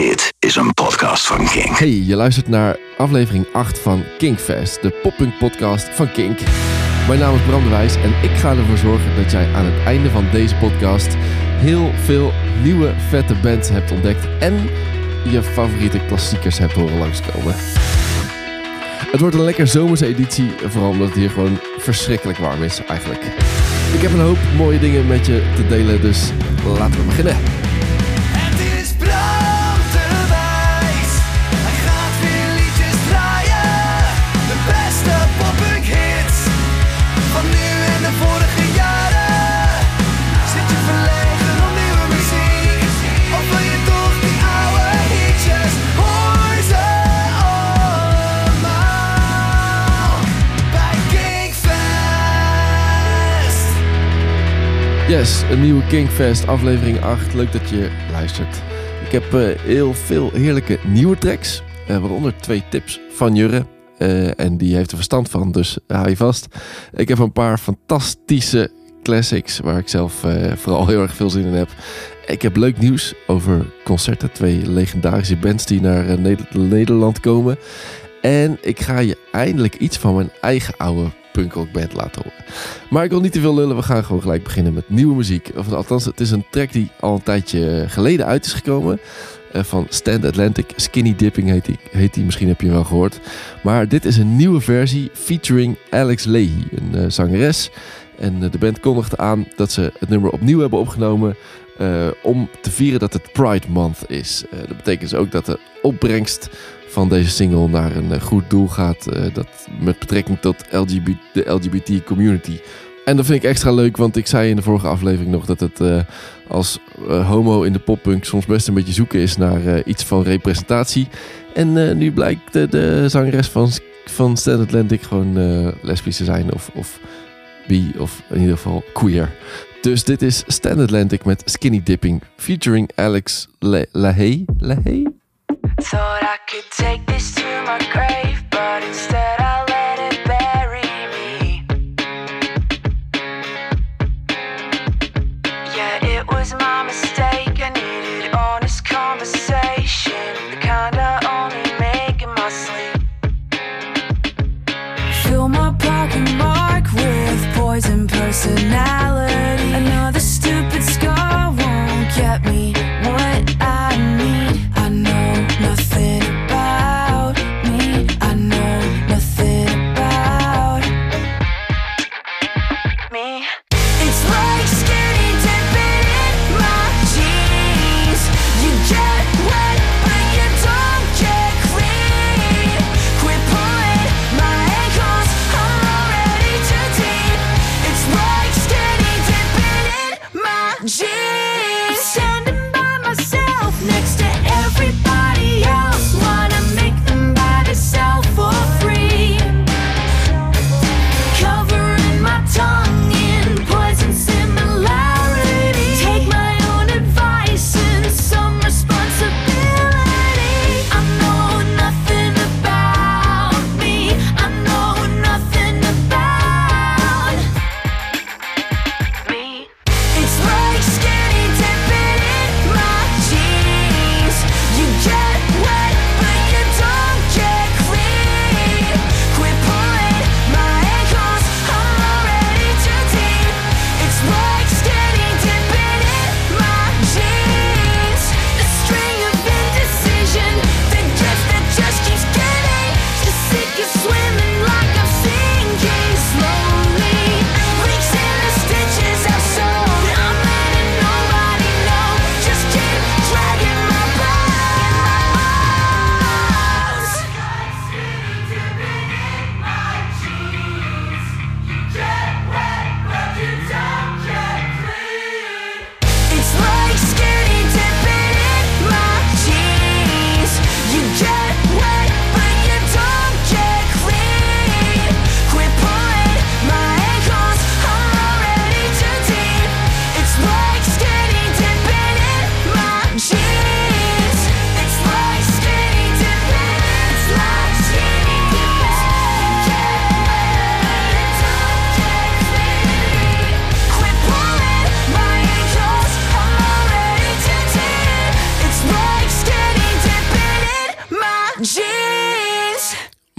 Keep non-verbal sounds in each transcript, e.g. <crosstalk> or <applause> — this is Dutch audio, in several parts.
Dit is een podcast van Kink. Hey, je luistert naar aflevering 8 van Kinkfest, de poppunk podcast van Kink. Mijn naam is Bram de Wijs en ik ga ervoor zorgen dat jij aan het einde van deze podcast heel veel nieuwe vette bands hebt ontdekt en je favoriete klassiekers hebt horen langskomen. Het wordt een lekker zomerse editie, vooral omdat het hier gewoon verschrikkelijk warm is eigenlijk. Ik heb een hoop mooie dingen met je te delen, dus laten we beginnen. Yes, een nieuwe Kingfest, aflevering 8. Leuk dat je luistert. Ik heb eh, heel veel heerlijke nieuwe tracks, eh, waaronder twee tips van Jurre. Eh, en die heeft er verstand van, dus hou je vast. Ik heb een paar fantastische classics waar ik zelf vooral heel erg veel zin in heb. Ik heb leuk nieuws over concerten. Twee legendarische bands die naar Neder- Nederland komen. En ik ga je eindelijk iets van mijn eigen oude punkrockband laten horen. Maar ik wil niet te veel lullen. We gaan gewoon gelijk beginnen met nieuwe muziek. Of althans, het is een track die al een tijdje geleden uit is gekomen. eh, van Stand Atlantic. Skinny Dipping heet die, heet die. Misschien heb je wel gehoord. Maar dit is een nieuwe versie featuring Alex Leahy, een eh, zangeres. En eh, de band kondigde aan dat ze het nummer opnieuw hebben opgenomen. om te vieren dat het Pride Month is. Dat betekent dus ook dat de opbrengst van deze single naar een eh, goed doel gaat. eh, dat met betrekking tot de LGBT community. En dat vind ik extra leuk, want ik zei in de vorige aflevering nog dat het eh, als homo in de poppunk soms best een beetje zoeken is naar iets van representatie. En nu blijkt de, zangeres van, van Stand Atlantic gewoon lesbisch te zijn of, of bi of in ieder geval queer. Dus dit is Stand Atlantic met Skinny Dipping featuring Alex Le? Thought I could take this to my grave,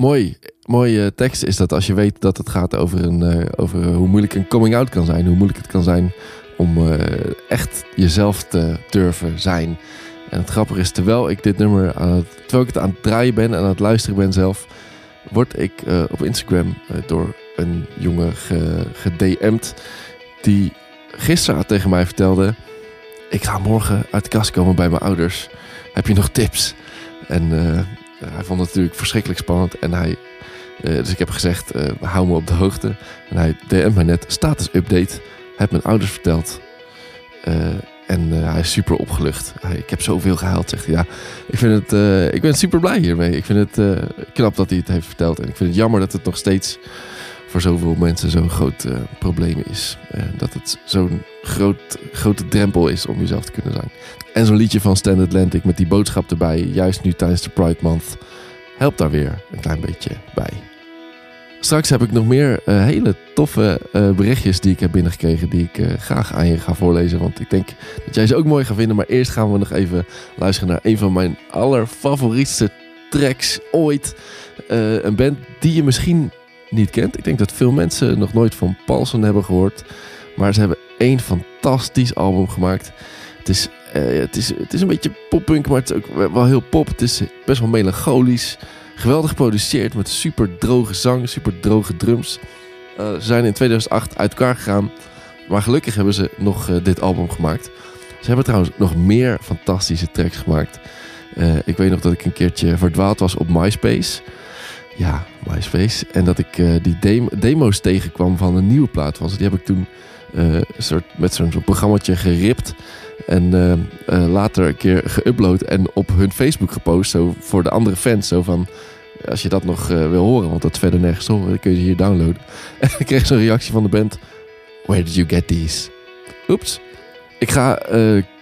Mooi, mooie eh, tekst is dat als je weet dat het gaat over, een, eh, over hoe moeilijk een coming-out kan zijn. Hoe moeilijk het kan zijn om eh, echt jezelf te durven zijn. En het grappige is, terwijl ik dit nummer aan het, terwijl ik het aan het draaien ben en aan het luisteren ben zelf, word ik eh, op Instagram eh, door een jongen ge, gedM'd die gisteren tegen mij vertelde: Ik ga morgen uit de kast komen bij mijn ouders. Heb je nog tips? En eh, hij vond het natuurlijk verschrikkelijk spannend. En hij, eh, dus ik heb gezegd: eh, hou me op de hoogte. En hij DM't mij net status update. Heb mijn ouders verteld. Eh, en eh, hij is super opgelucht. Ik heb zoveel gehaald, zegt hij. Ja, ik, vind het, eh, ik ben super blij hiermee. Ik vind het eh, knap dat hij het heeft verteld. En ik vind het jammer dat het nog steeds voor zoveel mensen zo'n groot eh, probleem is. Eh, dat het zo'n groot, grote drempel is om jezelf te kunnen zijn. En zo'n liedje van Stand Atlantic met die boodschap erbij, juist nu tijdens de Pride Month, helpt daar weer een klein beetje bij. Straks heb ik nog meer eh, hele toffe berichtjes die ik heb binnengekregen, die ik graag aan je ga voorlezen. Want ik denk dat jij ze ook mooi gaat vinden. Maar eerst gaan we nog even luisteren naar een van mijn allerfavorietste tracks ooit. Een band die je misschien niet kent. Ik denk dat veel mensen nog nooit van Paulson hebben gehoord. Maar ze hebben één fantastisch album gemaakt. Het is, eh, het is, het is een beetje poppunk, maar het is ook wel heel pop. Het is best wel melancholisch. Geweldig geproduceerd met super droge zang, super droge drums. Eh, ze zijn in 2008 uit elkaar gegaan. Maar gelukkig hebben ze nog eh, dit album gemaakt. Ze hebben trouwens nog meer fantastische tracks gemaakt. Ik weet nog dat ik een keertje verdwaald was op MySpace. Ja, MySpace. En dat ik eh, die dem- demo's tegenkwam van een nieuwe plaat ze. Die heb ik toen eh, soort, met zo'n zo'n programmaatje geript. En eh, later een keer geüpload en op hun Facebook gepost. Zo voor de andere fans. Zo van, als je dat nog wil horen, want dat verder nergens horen, dan kun je ze hier downloaden. <laughs> En ik kreeg zo'n reactie van de band. Where did you get these? Oeps. Ik ga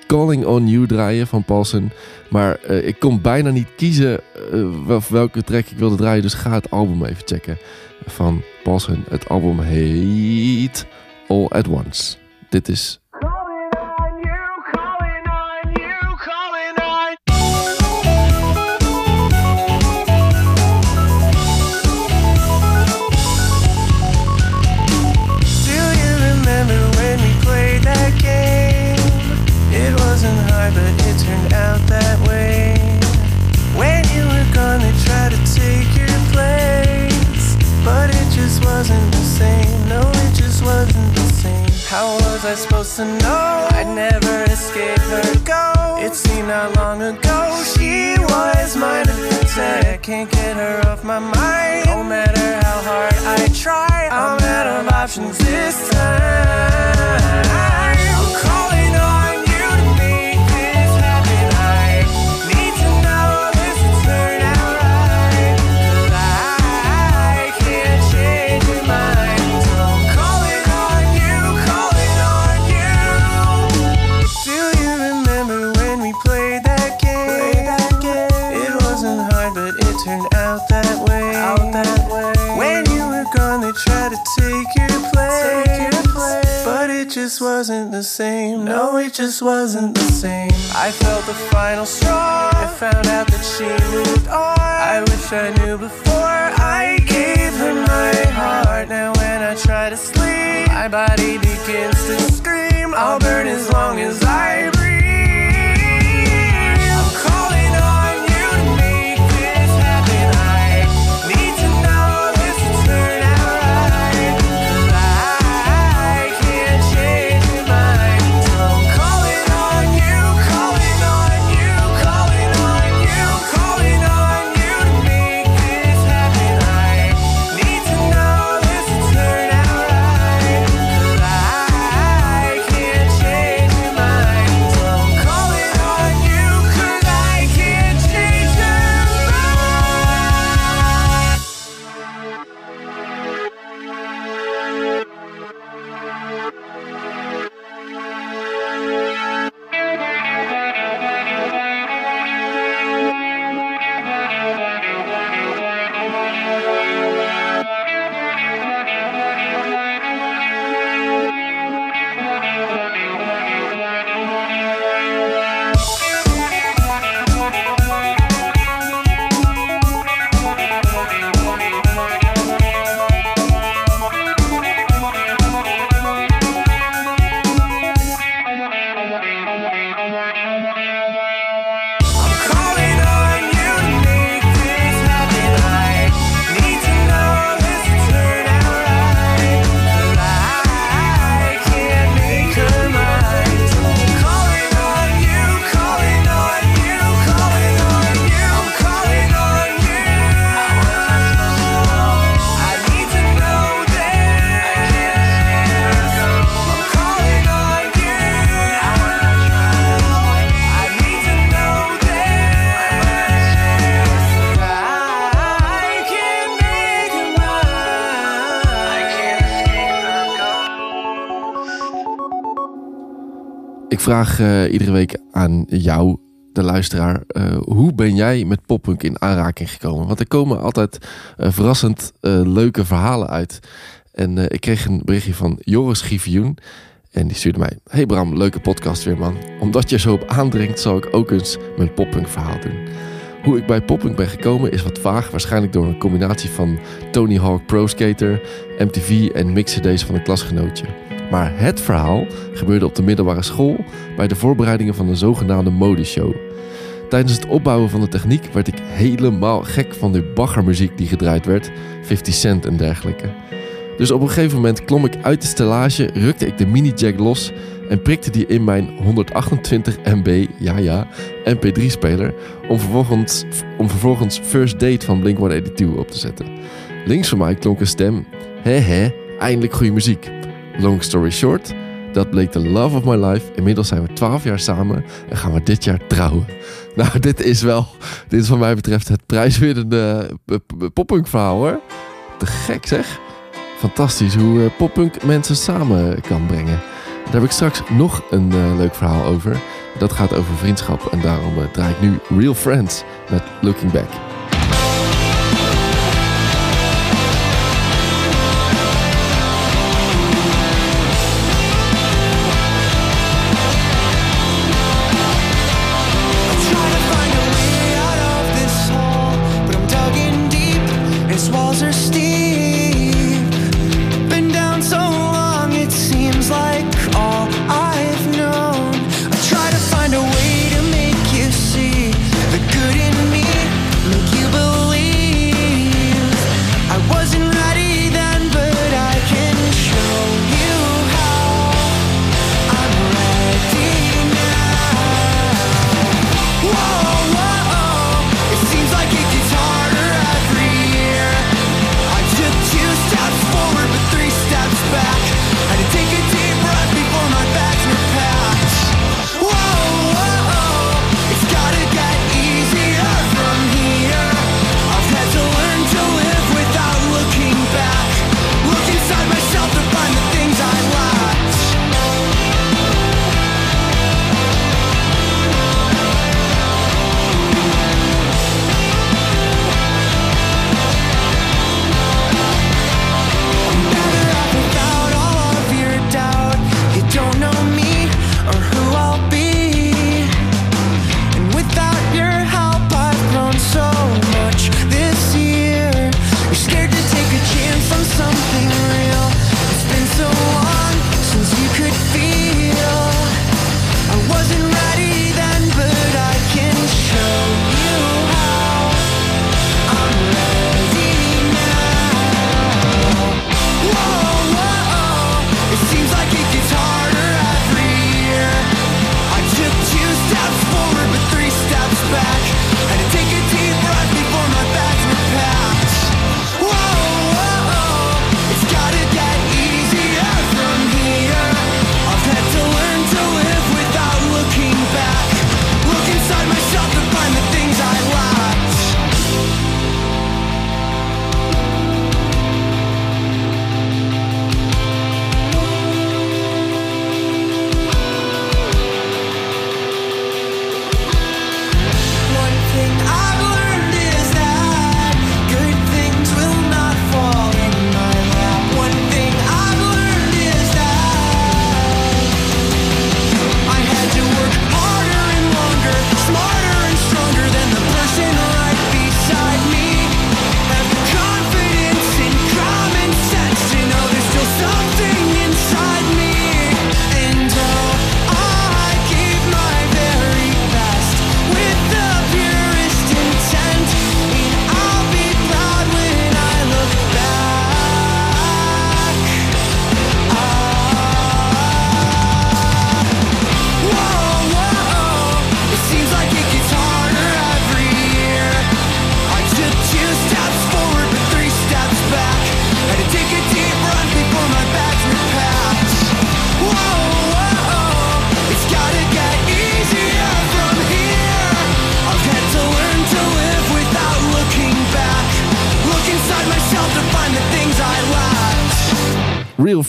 Calling on You draaien van Paulsen. Maar eh, ik kon bijna niet kiezen eh, wel- welke track ik wilde draaien. Dus ga het album even checken van Paulsen. Het album heet All at Once. Dit is I supposed to know? I'd never escape her go. It seemed not long ago she was mine to protect. Can't get her off my mind. No matter how hard I try, I'm out of options this time. I'm calling on you just wasn't the same. No, it just wasn't the same. I felt the final straw. I found out that she moved on. I wish I knew before I gave her my heart. Now when I try to sleep, my body begins to scream. I'll burn as long as I Ik vraag eh, iedere week aan jou, de luisteraar, eh, hoe ben jij met poppunk in aanraking gekomen? Want er komen altijd eh, verrassend leuke verhalen uit. En ik kreeg een berichtje van Joris Givioen. En die stuurde mij: Hey Bram, leuke podcast weer man. Omdat je zo op aandringt, zal ik ook eens mijn poppunk verhaal doen. Hoe ik bij poppunk ben gekomen is wat vaag. Waarschijnlijk door een combinatie van Tony Hawk Pro Skater, MTV en mixcd's van een klasgenootje. Maar het verhaal gebeurde op de middelbare school bij de voorbereidingen van een zogenaamde modeshow. Tijdens het opbouwen van de techniek werd ik helemaal gek van de baggermuziek die gedraaid werd, 50 Cent en dergelijke. Dus op een gegeven moment klom ik uit de stellage, rukte ik de mini-jack los en prikte die in mijn 128 MB, ja ja, MP3-speler om vervolgens, om vervolgens First Date van Blink-182 op te zetten. Links van mij klonk een stem, hè hè, eindelijk goede muziek. Long story short, dat bleek de love of my life. Inmiddels zijn we 12 jaar samen en gaan we dit jaar trouwen. <laughs> Nou, dit is wel, dit is wat mij betreft het prijswinnende eh, poppunk verhaal hoor. Te gek zeg. Fantastisch hoe eh, poppunk mensen samen kan brengen. Daar heb ik straks nog een eh, leuk verhaal over. Dat gaat over vriendschap en daarom draai ik nu Real Friends met Looking Back.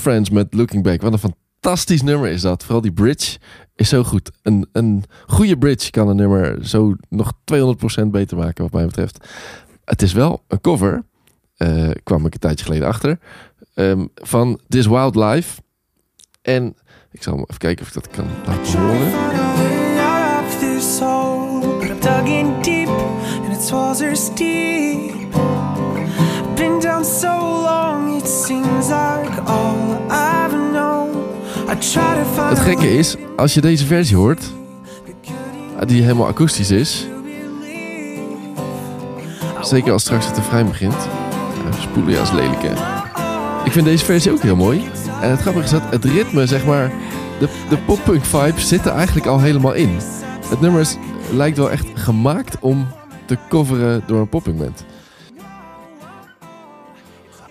Friends met Looking Back. Wat een fantastisch nummer is dat. Vooral die bridge is zo goed. Een, een goede bridge kan een nummer zo nog 200% beter maken wat mij betreft. Het is wel een cover, eh, kwam ik een tijdje geleden achter, ehm, van This Wild Life. En ik zal even kijken of ik dat kan laten horen. Het gekke is, als je deze versie hoort, eh, die helemaal akoestisch is, zeker als straks het refrein begint, ja, spoelen ja is lelijk hè. Ik vind deze versie ook heel mooi. En het grappige is dat het ritme, zeg maar, de, de poppunk vibes zitten eigenlijk al helemaal in. Het nummer lijkt wel echt gemaakt om te coveren door een poppunk band.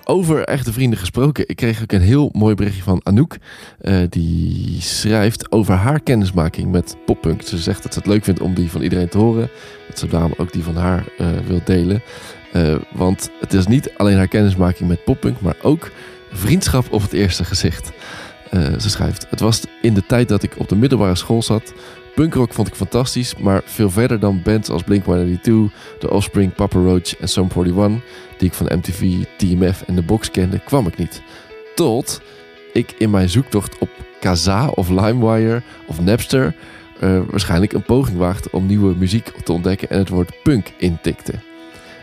Over echte vrienden gesproken. Ik kreeg ook een heel mooi berichtje van Anouk. eh, die schrijft over haar kennismaking met poppunk. Ze zegt dat ze het leuk vindt om die van iedereen te horen. Dat ze daarom ook die van haar eh, wil delen. Eh, want het is niet alleen haar kennismaking met poppunk, maar ook vriendschap op het eerste gezicht. Ze schrijft: Het was in de tijd dat ik op de middelbare school zat. Punkrock vond ik fantastisch, maar veel verder dan bands als Blink-182, The Offspring, Papa Roach en Sum 41, die ik van MTV, TMF en The Box kende, kwam ik niet. Tot ik in mijn zoektocht op Kazaa of LimeWire of Napster eh, waarschijnlijk een poging waagde om nieuwe muziek te ontdekken en het woord punk intikte.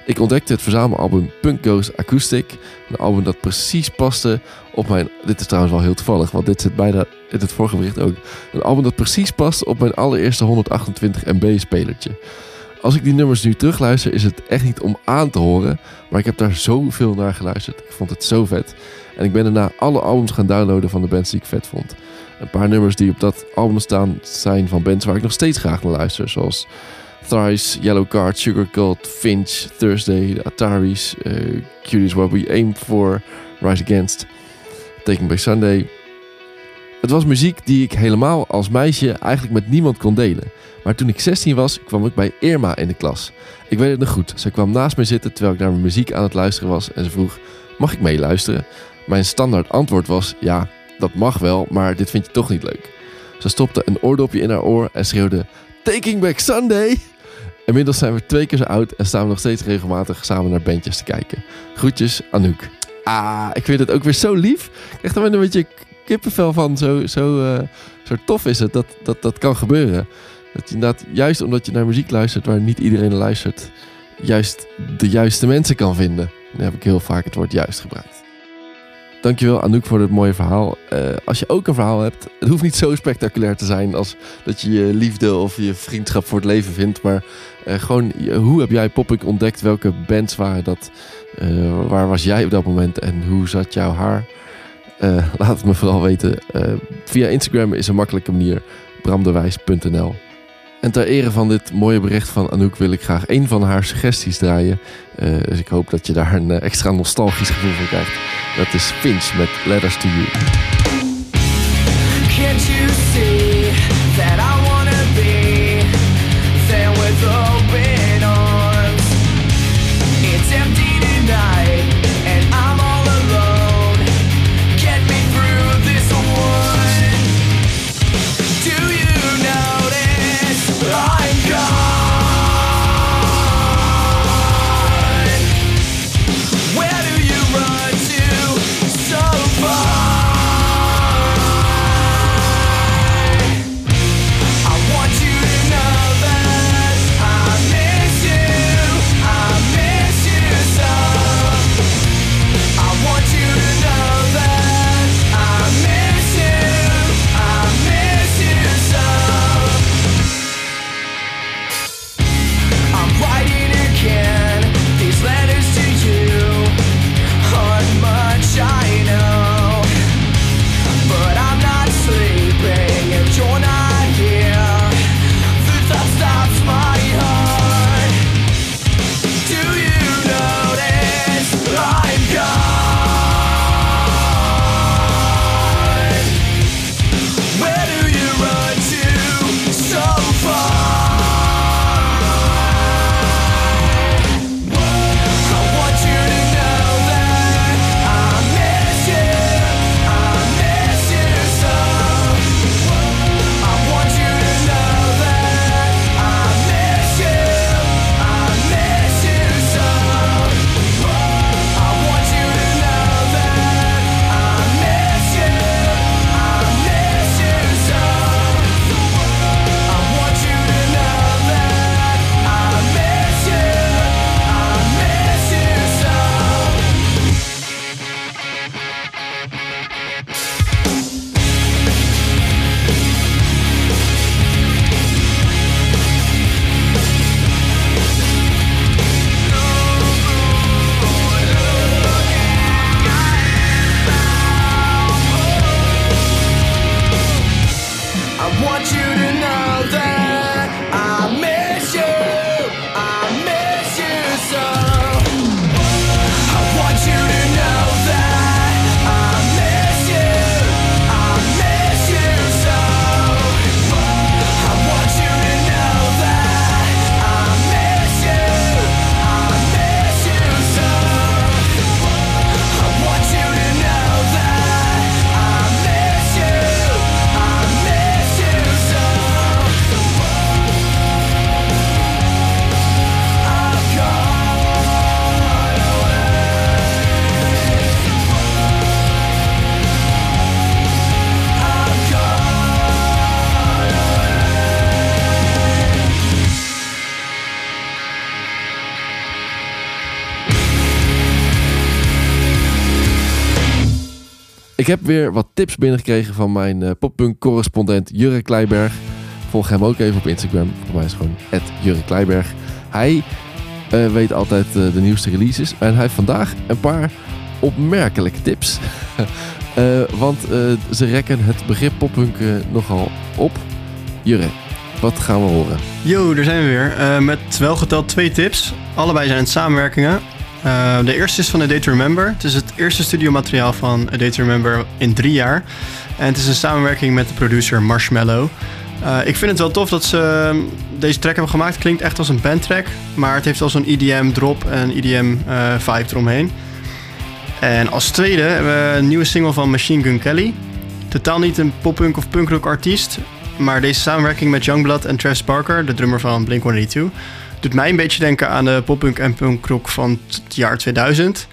Ik ontdekte het verzamelalbum Punk Goes Acoustic. Een album dat precies paste op mijn... Dit is trouwens wel heel toevallig, want dit zit bijna in het vorige bericht ook. Een album dat precies past op mijn allereerste 128 MB spelertje. Als ik die nummers nu terugluister, is het echt niet om aan te horen. Maar ik heb daar zoveel naar geluisterd. Ik vond het zo vet. En ik ben daarna alle albums gaan downloaden van de bands die ik vet vond. Een paar nummers die op dat album staan zijn van bands waar ik nog steeds graag naar luister. Zoals Thrice, Yellow Card, Sugar Cult, Finch, Thursday, de Ataris, uh, Curious What We Aim For, Rise Against, Taken by Sunday. Het was muziek die ik helemaal als meisje eigenlijk met niemand kon delen. Maar toen ik 16 was, kwam ik bij Irma in de klas. Ik weet het nog goed. Ze kwam naast me zitten terwijl ik naar mijn muziek aan het luisteren was en ze vroeg: Mag ik meeluisteren? Mijn standaard antwoord was: Ja, dat mag wel, maar dit vind je toch niet leuk. Ze stopte een oordopje in haar oor en schreeuwde: Taking Back Sunday! Inmiddels zijn we twee keer zo oud en staan we nog steeds regelmatig samen naar bandjes te kijken. Groetjes, Anouk. Ah, ik vind het ook weer zo lief. Ik krijg er wel een beetje kippenvel van. Zo, zo, eh, zo tof is het dat, dat dat kan gebeuren. Dat je inderdaad, juist omdat je naar muziek luistert waar niet iedereen luistert, juist de juiste mensen kan vinden. Dan heb ik heel vaak het woord juist gebruikt. Dankjewel Anouk voor het mooie verhaal. Eh, als je ook een verhaal hebt, het hoeft niet zo spectaculair te zijn als dat je je liefde of je vriendschap voor het leven vindt. Maar eh, gewoon, hoe heb jij Poppunk ontdekt? Welke bands waren dat? Eh, waar was jij op dat moment en hoe zat jouw haar? <laughs> Laat het me vooral weten. Via Instagram is een makkelijke manier. bramdewijs.nl En ter ere van dit mooie bericht van Anouk wil ik graag een van haar suggesties draaien. Eh, dus ik hoop dat je daar een eh, extra nostalgisch gevoel van krijgt. Dat is Finch met Letters to You. Can't you see Ik heb weer wat tips binnengekregen van mijn eh, poppunk correspondent Jurre Kleiberg. Volg hem ook even op Instagram. Voor mij is het gewoon Jurre Kleiberg. Hij eh, weet altijd eh, de nieuwste releases. En hij heeft vandaag een paar opmerkelijke tips. <laughs> Want ze rekken het begrip poppunk nogal op. Jurre, wat gaan we horen? Yo, daar zijn we weer. Met welgeteld twee tips. Allebei zijn het samenwerkingen. Eh, de eerste is van A Day to Remember. Het is het eerste studiomateriaal van A Day to Remember in drie jaar. En het is een samenwerking met de producer Marshmallow. Eh, ik vind het wel tof dat ze ehm, deze track hebben gemaakt. Klinkt echt als een bandtrack. Maar het heeft wel zo'n EDM drop en EDM eh, vibe eromheen. En als tweede hebben we een nieuwe single van Machine Gun Kelly. Totaal niet een poppunk of punkrock artiest. Maar deze samenwerking met Youngblood en Travis Barker, de drummer van Blink-182... doet mij een beetje denken aan de poppunk en punkrock van het jaar 2000.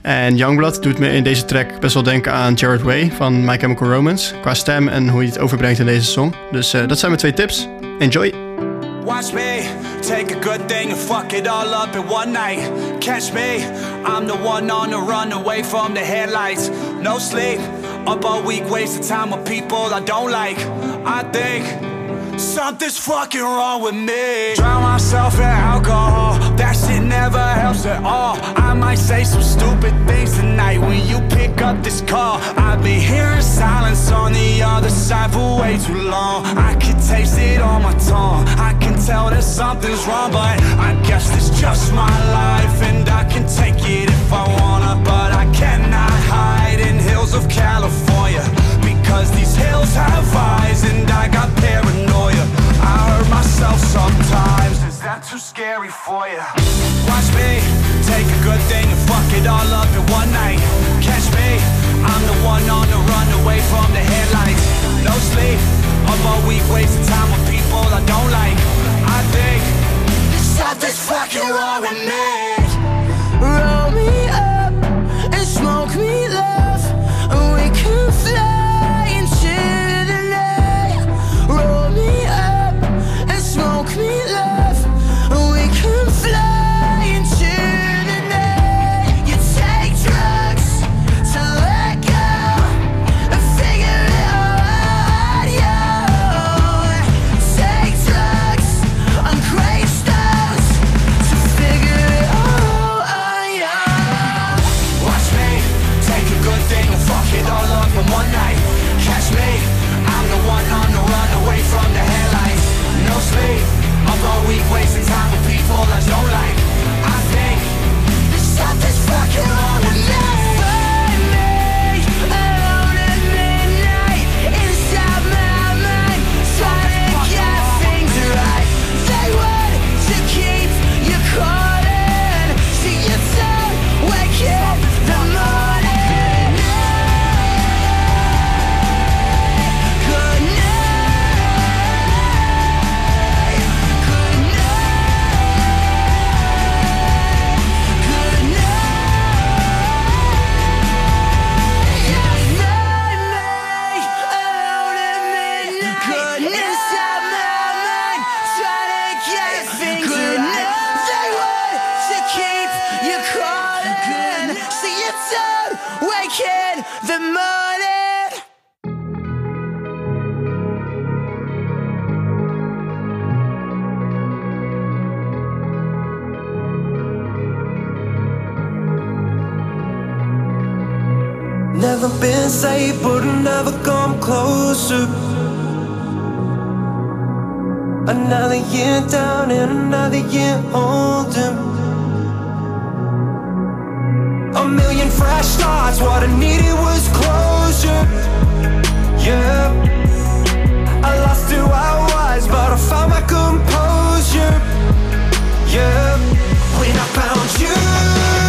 En Youngblood doet me in deze track best wel denken aan Jared Way van My Chemical Romance. Qua stem en hoe hij het overbrengt in deze song. Dus eh, dat zijn mijn twee tips. Enjoy! Watch me take a good thing and fuck it all up in one night. Catch me, I'm the one on the run away from the headlights. No sleep, up all week, wasting time with people I don't like. I think something's fucking wrong with me. Drown myself in alcohol, that shit never helps at all. I might say some stupid things tonight when you pick up this call. I've been hearing silence on the other side for way too long. I can taste it on my tongue. I can tell that something's wrong, but I guess it's just my life, and I can take it if I wanna, but I cannot hide in hills of California because these hills have eyes, and I got paranoia. I hurt myself sometimes. Is that too scary for you? Watch me take a good thing and fuck it all up in one night. Catch me, I'm the one on the run away from the headlights. No sleep, up all week wasting time with people I don't like. I think something's fucking wrong with me. The morning Never been safe, but never come closer. Another year down and another year older. Fresh starts, what I needed was closure. Yeah, I lost who I was, but I found my composure. Yeah, when I found you.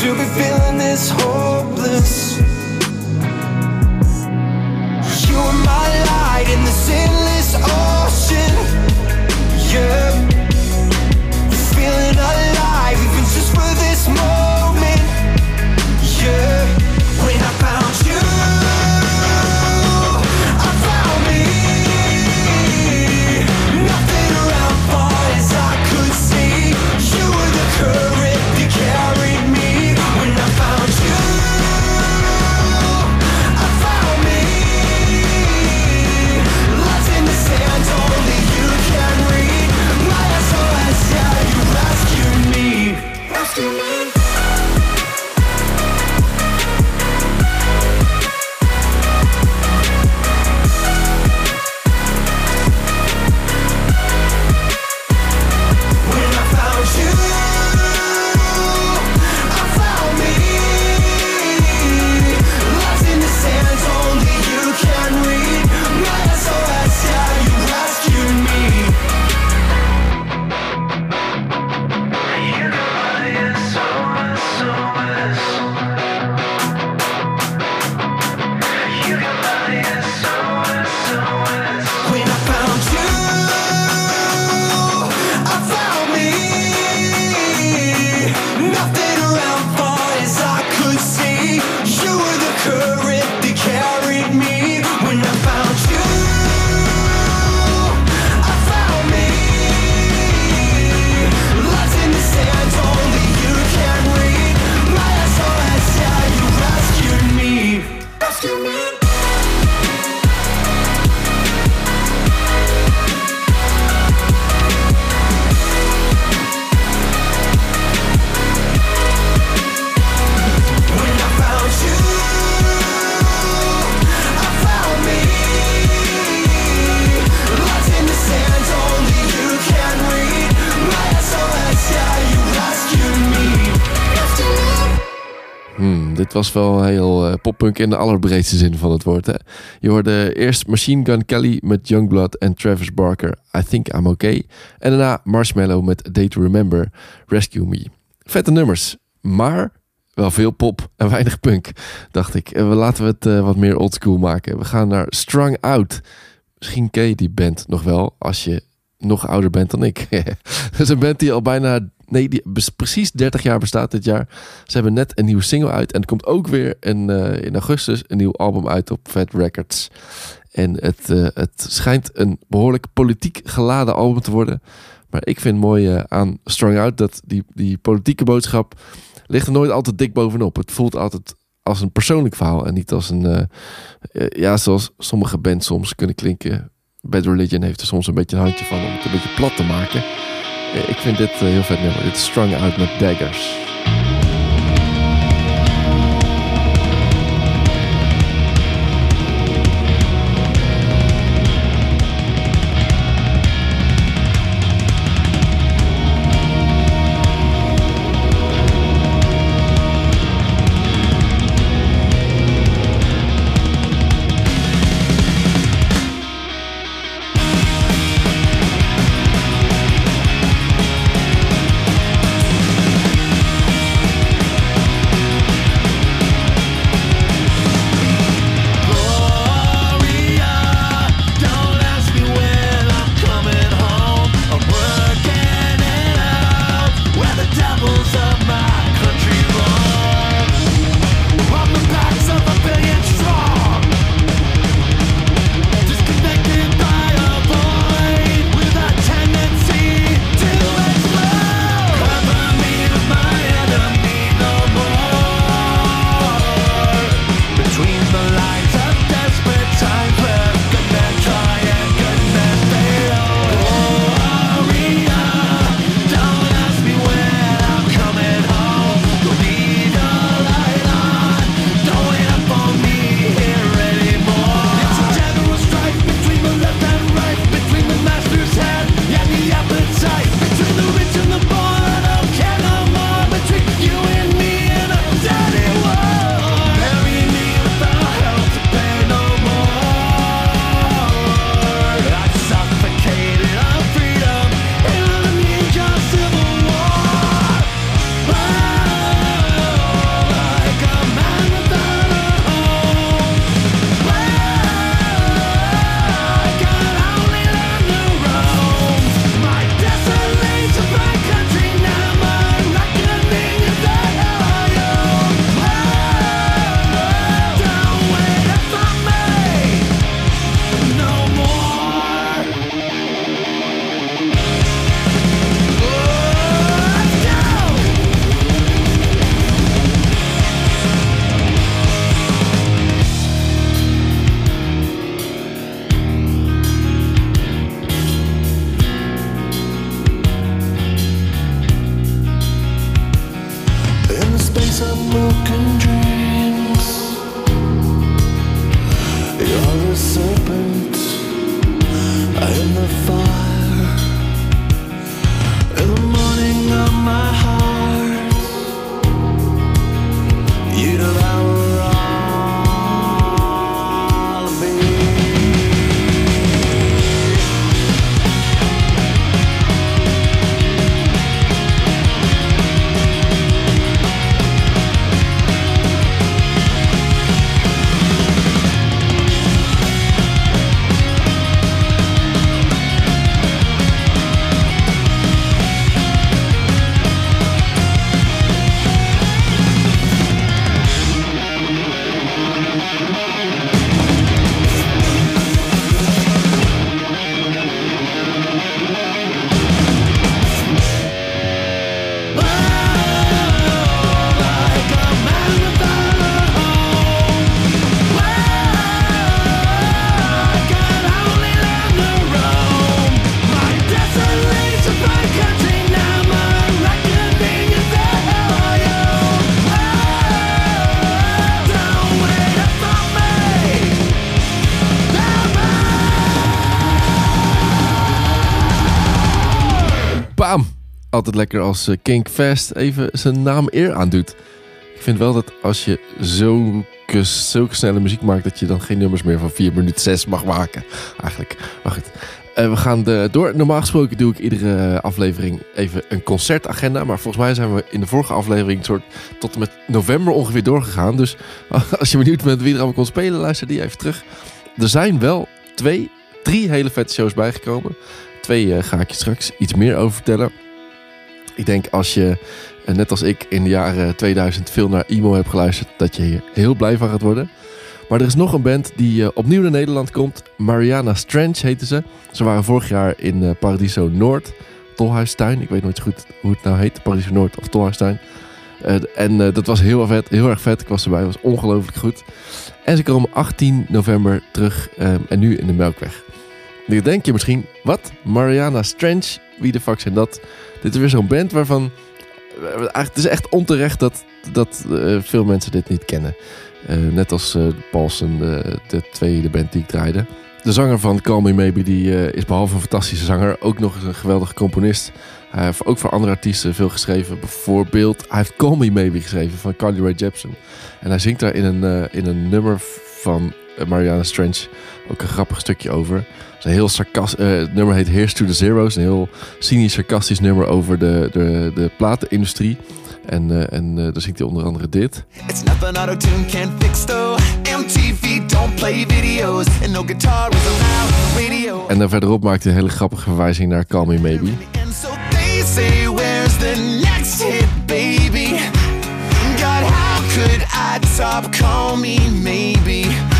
To be feeling this hopeless. You are my light in this endless ocean. Yeah. Was wel heel eh, poppunk in de allerbreedste zin van het woord. Hè? Je hoorde eerst Machine Gun Kelly met Youngblood en Travis Barker, I Think I'm Okay. En daarna Marshmallow met Day to Remember, Rescue Me. Vette nummers, maar wel veel pop en <laughs> weinig punk, dacht ik. En we laten we het eh, wat meer oldschool maken. We gaan naar Strung Out. Misschien ken je die band nog wel, als je nog ouder bent dan ik. <laughs> Dat is een band die al bijna, nee, die precies 30 jaar bestaat dit jaar. Ze hebben net een nieuwe single uit en er komt ook weer een, eh, in augustus een nieuw album uit op Fat Records. En het, eh, het schijnt een behoorlijk politiek geladen album te worden. Maar ik vind mooi eh, aan Strong Out dat die, die politieke boodschap ligt er nooit altijd dik bovenop. Het voelt altijd als een persoonlijk verhaal en niet als een, ja, zoals sommige bands soms kunnen klinken. Bad Religion heeft er soms een beetje een handje van om het een beetje plat te maken. Eh, ik vind dit eh, heel vet nummer. Dit is Strung Out met Daggers. Altijd lekker als eh, Kink Fest even zijn naam eer aandoet. Ik vind wel dat als je zulke, zulke snelle muziek maakt... dat je dan geen nummers meer van 4 minuten 6 mag maken. Eigenlijk. Maar goed. Eh, we gaan de, door. Normaal gesproken doe ik iedere aflevering even een concertagenda. Maar volgens mij zijn we in de vorige aflevering soort tot en met november ongeveer doorgegaan. Dus <laughs> als je benieuwd bent wie er allemaal kon spelen, luister die even terug. Er zijn wel twee, drie hele vette shows bijgekomen. Twee eh, ga ik je straks iets meer over vertellen. Ik denk als je, eh, net als ik, in de jaren 2000 veel naar emo hebt geluisterd, dat je hier heel blij van gaat worden. Maar er is nog een band die eh, opnieuw naar Nederland komt. Mariana Strange heette ze. Ze waren vorig jaar in eh, Paradiso Noord, Tolhuistuin. Ik weet nooit goed hoe het nou heet, Paradiso Noord of Tolhuistuin. En dat was heel, vet, heel erg vet. Ik was erbij, het was ongelooflijk goed. En ze komen 18 november terug en nu in de Melkweg. Nu denk je misschien, wat? Mariana Strange? Wie de fuck zijn dat? Dit is weer zo'n band waarvan... eh, het is echt onterecht dat, dat eh, veel mensen dit niet kennen. Eh, net als eh Paulsen, de, de tweede band die ik draaide. De zanger van Call Me Maybe die, is behalve een fantastische zanger... ook nog eens een geweldige componist. Hij heeft ook voor andere artiesten veel geschreven. Bijvoorbeeld, hij heeft Call Me Maybe geschreven van Carly Rae Jepsen. En hij zingt daar in een, in een nummer van Mariana Strange ook een grappig stukje over. Het, is een heel eh, het nummer heet Here's to the Zeros. Een heel cynisch, sarcastisch nummer over de, de, de platenindustrie. En, eh, en eh, daar zingt hij onder andere dit. It's nothing auto-tune can't fix though MTV don't play videos And no guitar was allowed on the radio En dan verderop maakt hij een hele grappige verwijzing naar Call Me Maybe. And so they say where's the next hit baby God how could I top call me maybe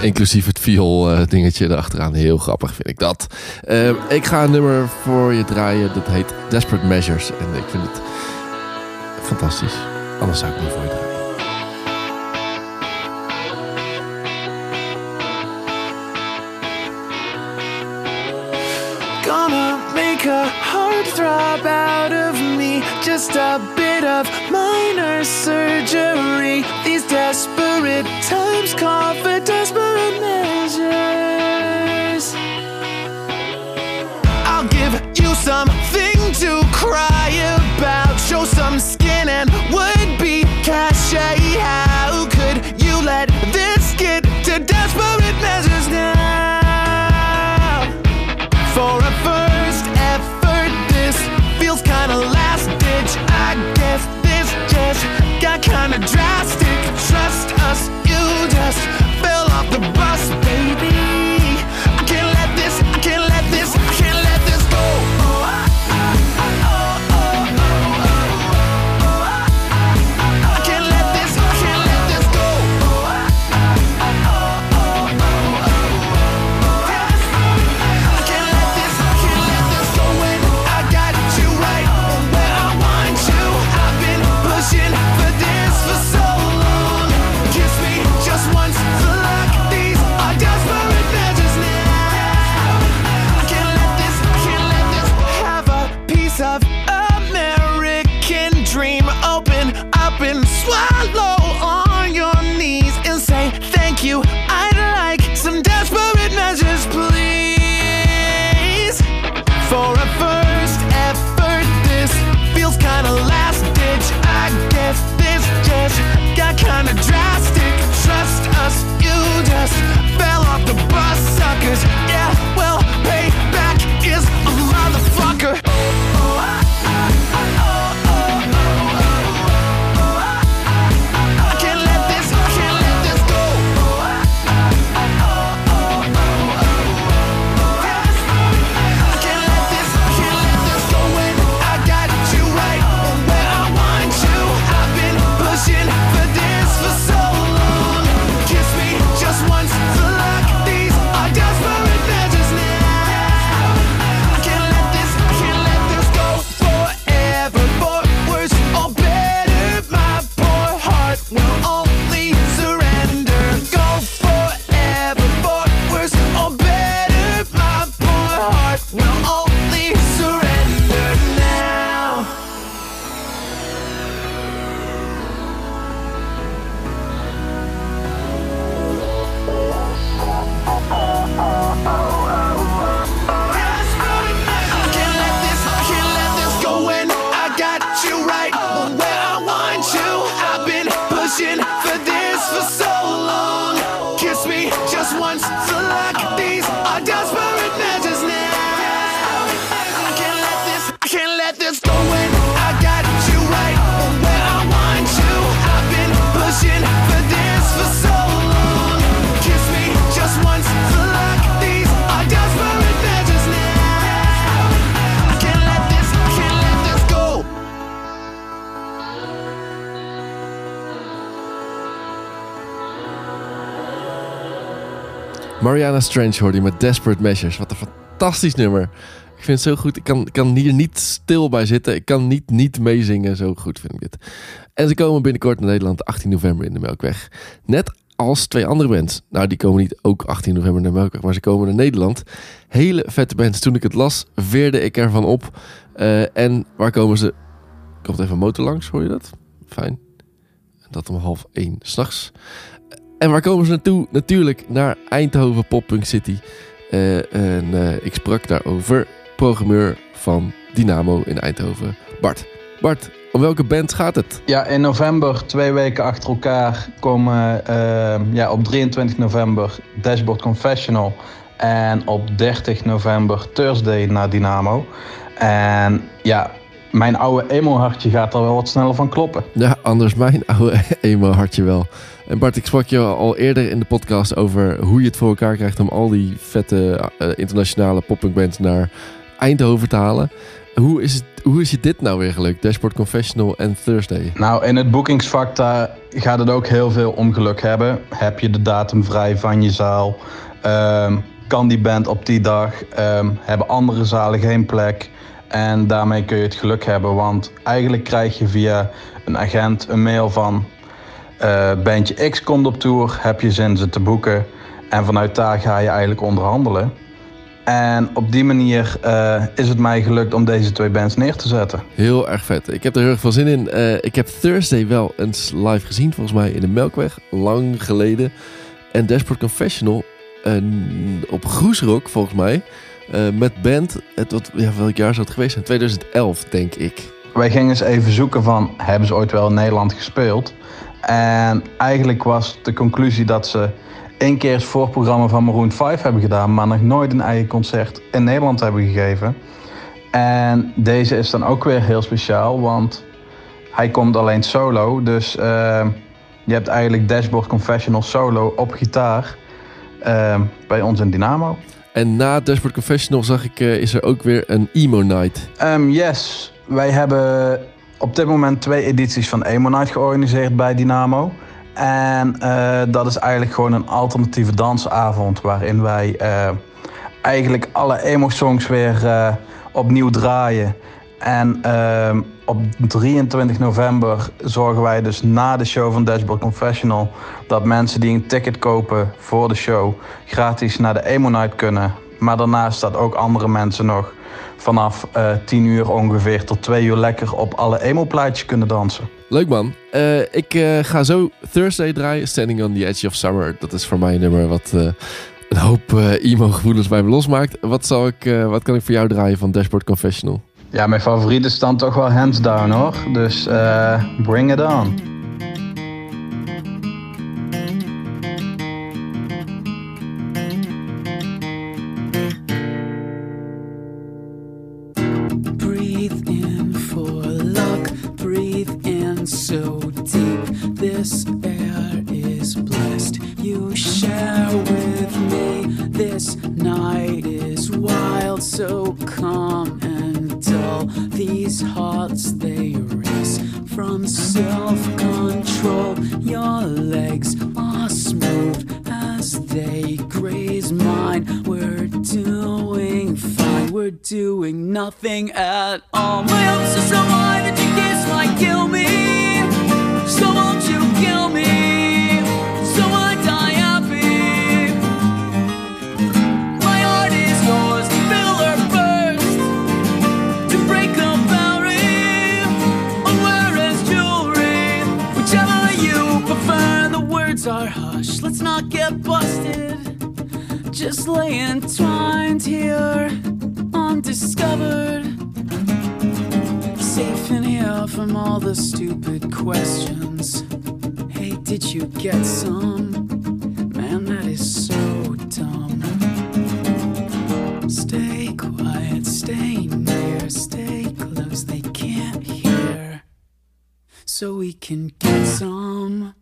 Inclusief het viool eh, dingetje erachteraan. Heel grappig vind ik dat. Eh, ik ga een nummer voor je draaien. Dat heet Desperate Measures. En ik vind het fantastisch. Anders zou ik niet voor je draaien. Heartthrob out of me. Just a bit of minor surgery. These desperate times call for desperate measures. I'll give you something to cry about. Show some skin and would be cachet. How Mariana Strange hoorde je met Desperate Measures. Wat een fantastisch nummer. Ik vind het zo goed. Ik kan, kan hier niet stil bij zitten. Ik kan niet niet meezingen. Zo goed vind ik dit. En ze komen binnenkort naar Nederland 18 november in de Melkweg. Net als twee andere bands. Nou, die komen niet ook 18 november naar Melkweg, maar ze komen naar Nederland. Hele vette bands. Toen ik het las, veerde ik ervan op. Eh, en waar komen ze? Komt even een motor langs, hoor je dat? Fijn. Dat om half één s'nachts. En waar komen ze naartoe? Natuurlijk naar Eindhoven Poppunk City. Eh, en eh, ik sprak daarover programmeur van Dynamo in Eindhoven, Bart. Bart, om welke band gaat het? Ja, in november, twee weken achter elkaar, komen eh, ja, op 23 november Dashboard Confessional. En op 30 november Thursday naar Dynamo. En ja, mijn oude emo-hartje gaat er wel wat sneller van kloppen. Ja, anders mijn oude <laughs> emo hartje wel. En Bart, ik sprak je al eerder in de podcast over hoe je het voor elkaar krijgt om al die vette eh, internationale poppunkbands naar Eindhoven te halen. Hoe is, het, hoe is je dit nou weer gelukt? Dashboard Confessional en Thursday. Nou, in het boekingsvak daar gaat het ook heel veel om geluk hebben. Heb je de datum vrij van je zaal? Ehm, kan die band op die dag? Ehm, hebben andere zalen geen plek? En daarmee kun je het geluk hebben, want eigenlijk krijg je via een agent een mail van... eh bandje X komt op tour, heb je zin ze te boeken? En vanuit daar ga je eigenlijk onderhandelen. En op die manier eh, is het mij gelukt om deze twee bands neer te zetten. Heel erg vet. Ik heb er heel erg veel zin in. Eh, ik heb Thursday wel eens live gezien, volgens mij in de Melkweg, lang geleden. En Dashboard Confessional op Groesrock, volgens mij. met band, het, wat, ja, welk jaar zou het geweest zijn? 2011, denk ik. Wij gingen eens even zoeken van, hebben ze ooit wel in Nederland gespeeld? En eigenlijk was de conclusie dat ze één keer het voorprogramma van Maroon 5 hebben gedaan, maar nog nooit een eigen concert in Nederland hebben gegeven. En deze is dan ook weer heel speciaal, want hij komt alleen solo. Dus eh, je hebt eigenlijk Dashboard Confessional solo op gitaar eh, bij ons in Dynamo. En na Dashboard Confessional zag ik, eh, is er ook weer een emo night. Ehm, yes, wij hebben op dit moment twee edities van Emo Night georganiseerd bij Dynamo. En eh, dat is eigenlijk gewoon een alternatieve dansavond waarin wij eh, eigenlijk alle emo-songs weer eh, opnieuw draaien. En op 23 november zorgen wij dus na de show van Dashboard Confessional dat mensen die een ticket kopen voor de show gratis naar de Emo Night kunnen. Maar daarnaast dat ook andere mensen nog vanaf eh 10 uur ongeveer tot 2 uur lekker op alle emo-plaatjes kunnen dansen. Leuk man. Eh, ik eh, ga zo Thursday draaien. Standing on the Edge of Summer. Dat is voor mij een nummer wat eh, een hoop eh, emo-gevoelens bij me losmaakt. Wat, zal ik, eh, wat kan ik voor jou draaien van Dashboard Confessional? Ja, mijn favoriet is dan toch wel hands down hoor. Dus eh, bring it on. Nothing at all. My hopes are so high that your kiss might kill me. So won't you kill me? So I die happy. My heart is yours to fill or burst. To break the barrier or wear as jewelry. Whichever you prefer, the words are hushed. Let's not get busted. Just lay entwined here, undiscovered. Safe in here from all the stupid questions. Hey, did you get some? Man, that is so dumb. Stay quiet, stay near, stay close, they can't hear. So we can get some.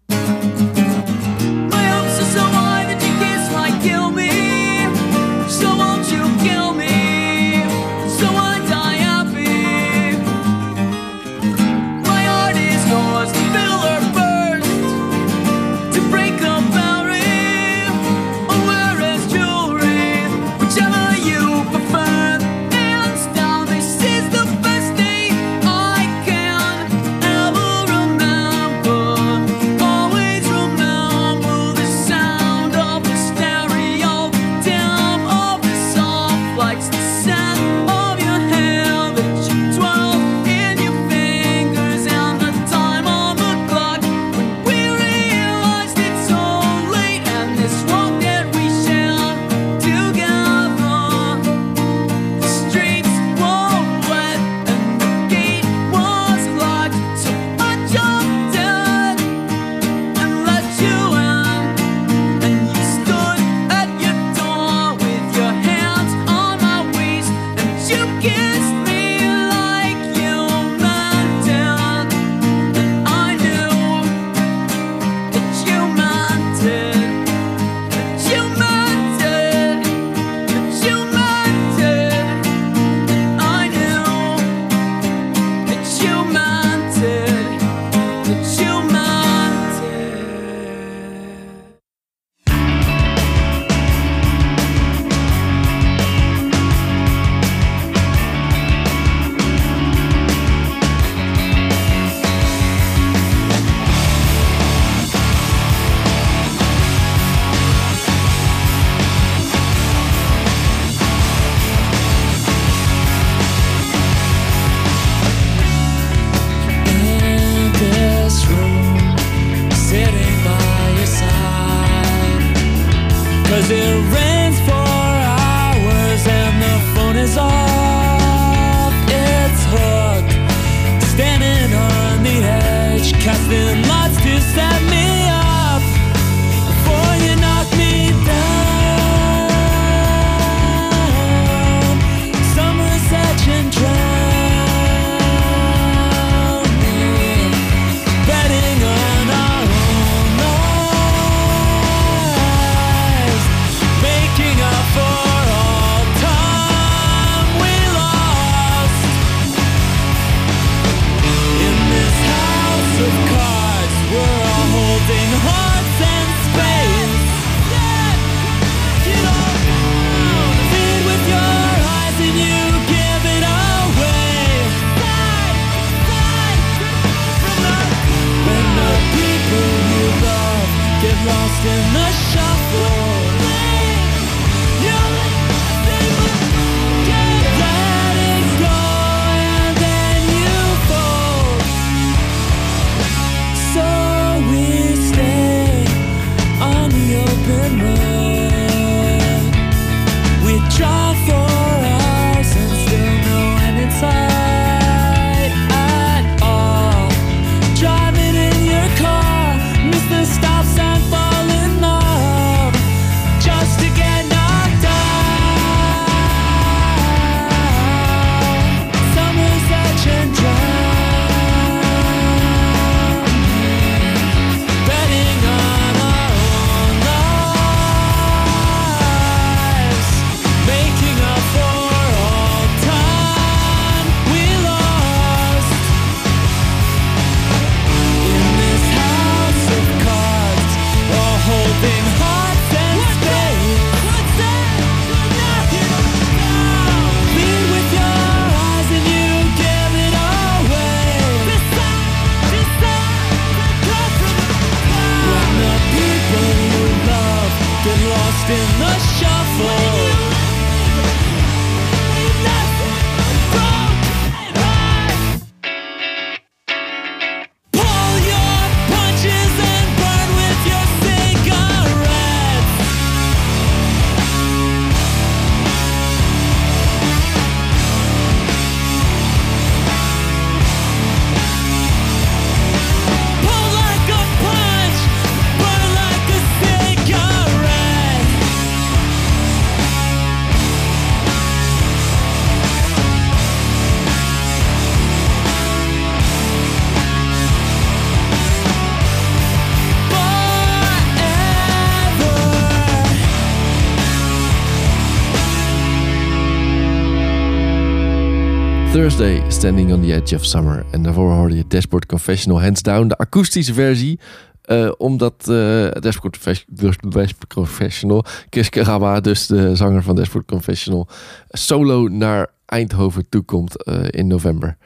Thursday, Standing on the Edge of Summer. En daarvoor hoorde je Dashboard Confessional Hands Down, de akoestische versie. Eh, omdat eh Dashboard Confes- Dashboard Confessional, Chris Karawa, dus de zanger van Dashboard Confessional, solo naar Eindhoven toekomt eh in november.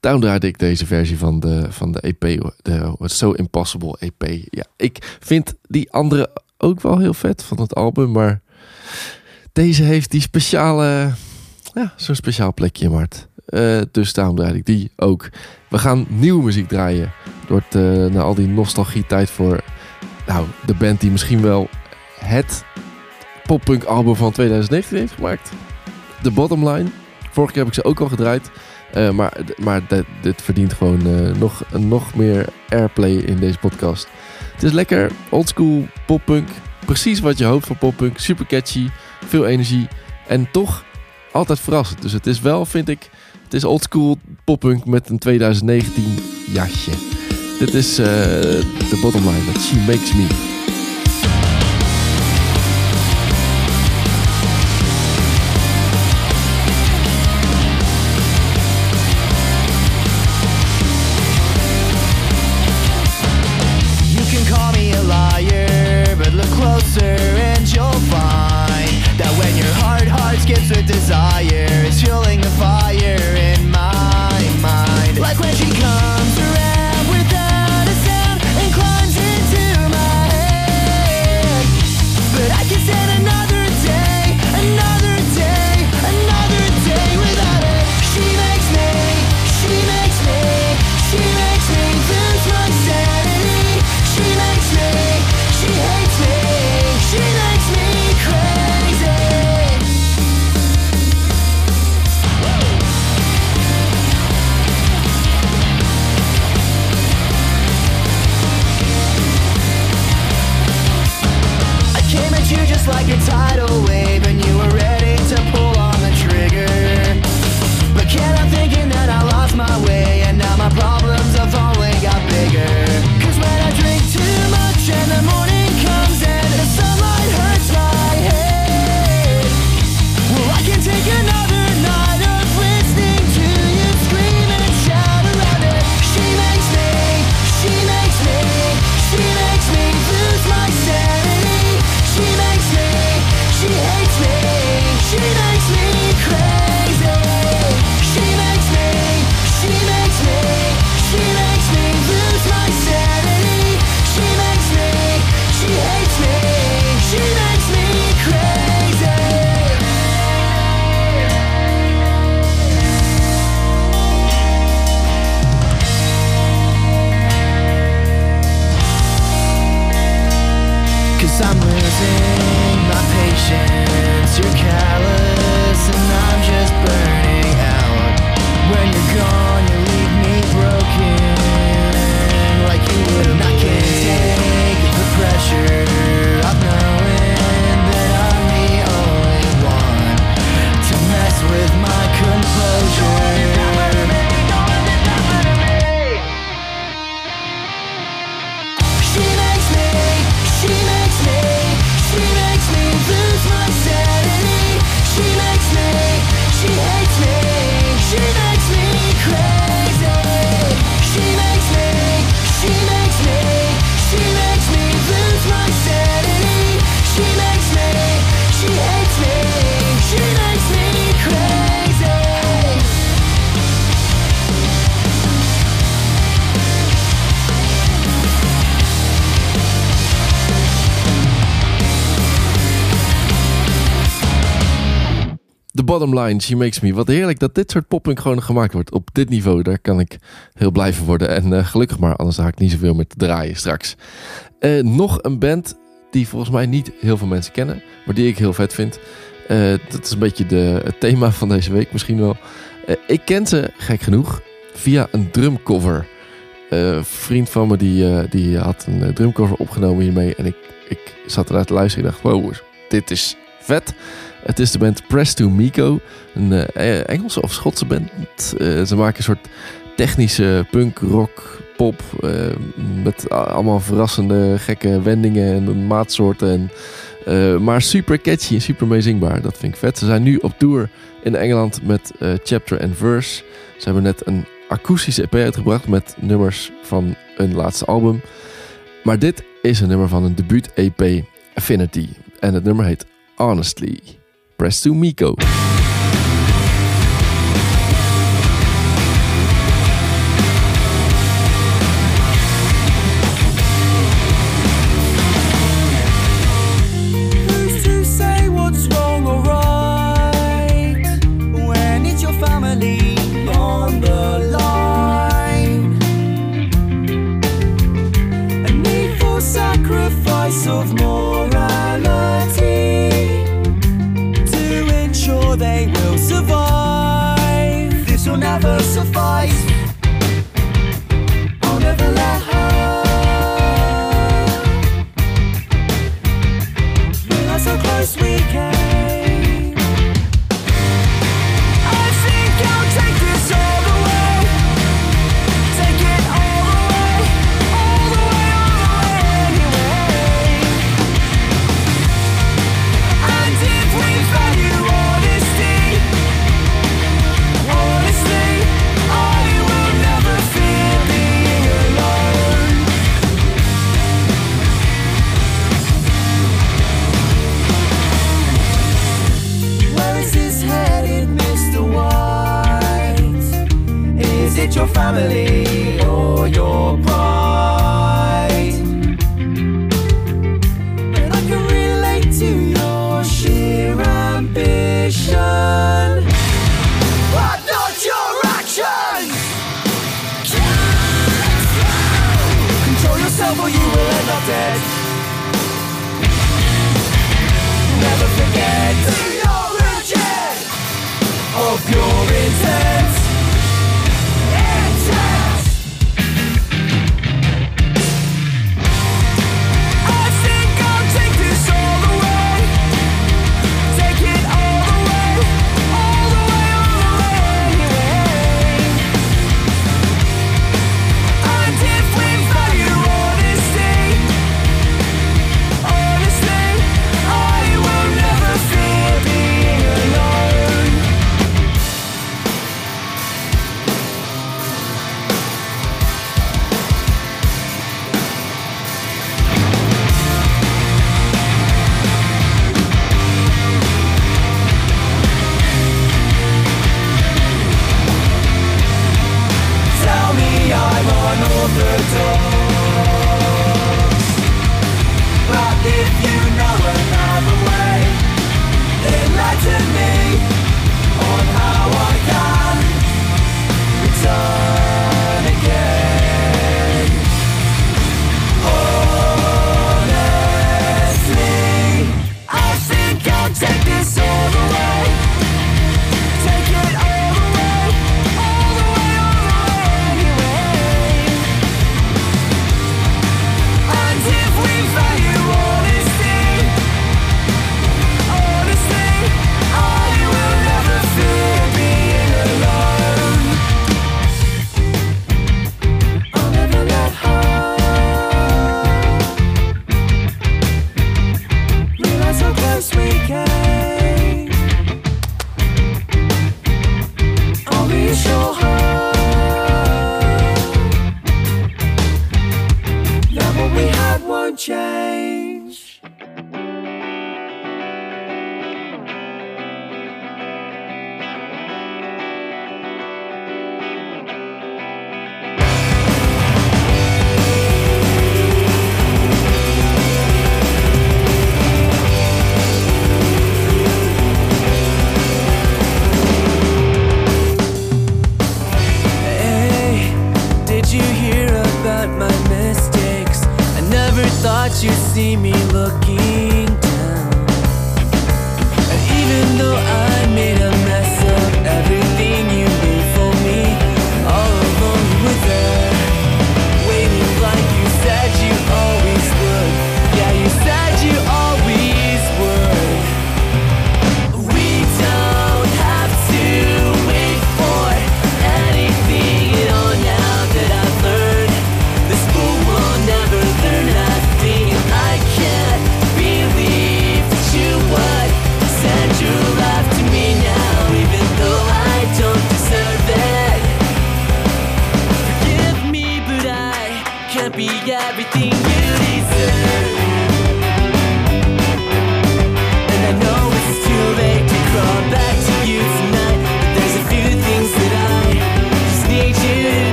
Daarom draaide ik deze versie van de, van de EP, de What's So Impossible EP. Ja, ik vind die andere ook wel heel vet van het album, maar deze heeft die speciale, ja, zo'n speciaal plekje hart. Eh, dus daarom draai ik die ook. We gaan nieuwe muziek draaien. Door het, eh, na al die nostalgie tijd voor nou, de band die misschien wel het poppunk album van 2019 heeft gemaakt. The Bottom Line. Vorige keer heb ik ze ook al gedraaid. Eh, maar maar dit, dit verdient gewoon nog, nog meer airplay in deze podcast. Het is lekker oldschool poppunk. Precies wat je hoopt van poppunk. Super catchy. Veel energie. En toch altijd verrassend. Dus het is wel, vind ik, het is oldschool poppunk met een 2019 jasje. Dit is eh de bottom line met She Makes Me. Bottom line, she makes me. Wat heerlijk dat dit soort poppunk gewoon gemaakt wordt. Op dit niveau, daar kan ik heel blij van worden. En eh, gelukkig maar, anders ga ik niet zoveel meer te draaien straks. Eh, nog een band die volgens mij niet heel veel mensen kennen, maar die ik heel vet vind. Eh, dat is een beetje de, het thema van deze week misschien wel. Ik ken ze, gek genoeg, via een drumcover. Een vriend van me die, die had een drumcover opgenomen hiermee. En ik, ik zat eruit te luisteren en dacht, wow, dit is vet. Het is de band Press to Miko. Een eh, Engelse of Schotse band. Eh, ze maken een soort technische punk, rock, pop. eh, met allemaal verrassende, gekke wendingen en maatsoorten. En, eh, maar super catchy en super meezingbaar. Dat vind ik vet. Ze zijn nu op tour in Engeland met eh, Chapter and Verse. Ze hebben net een akoestische EP uitgebracht met nummers van hun laatste album. Maar dit is een nummer van een debuut-EP, Affinity. En het nummer heet Honestly. Press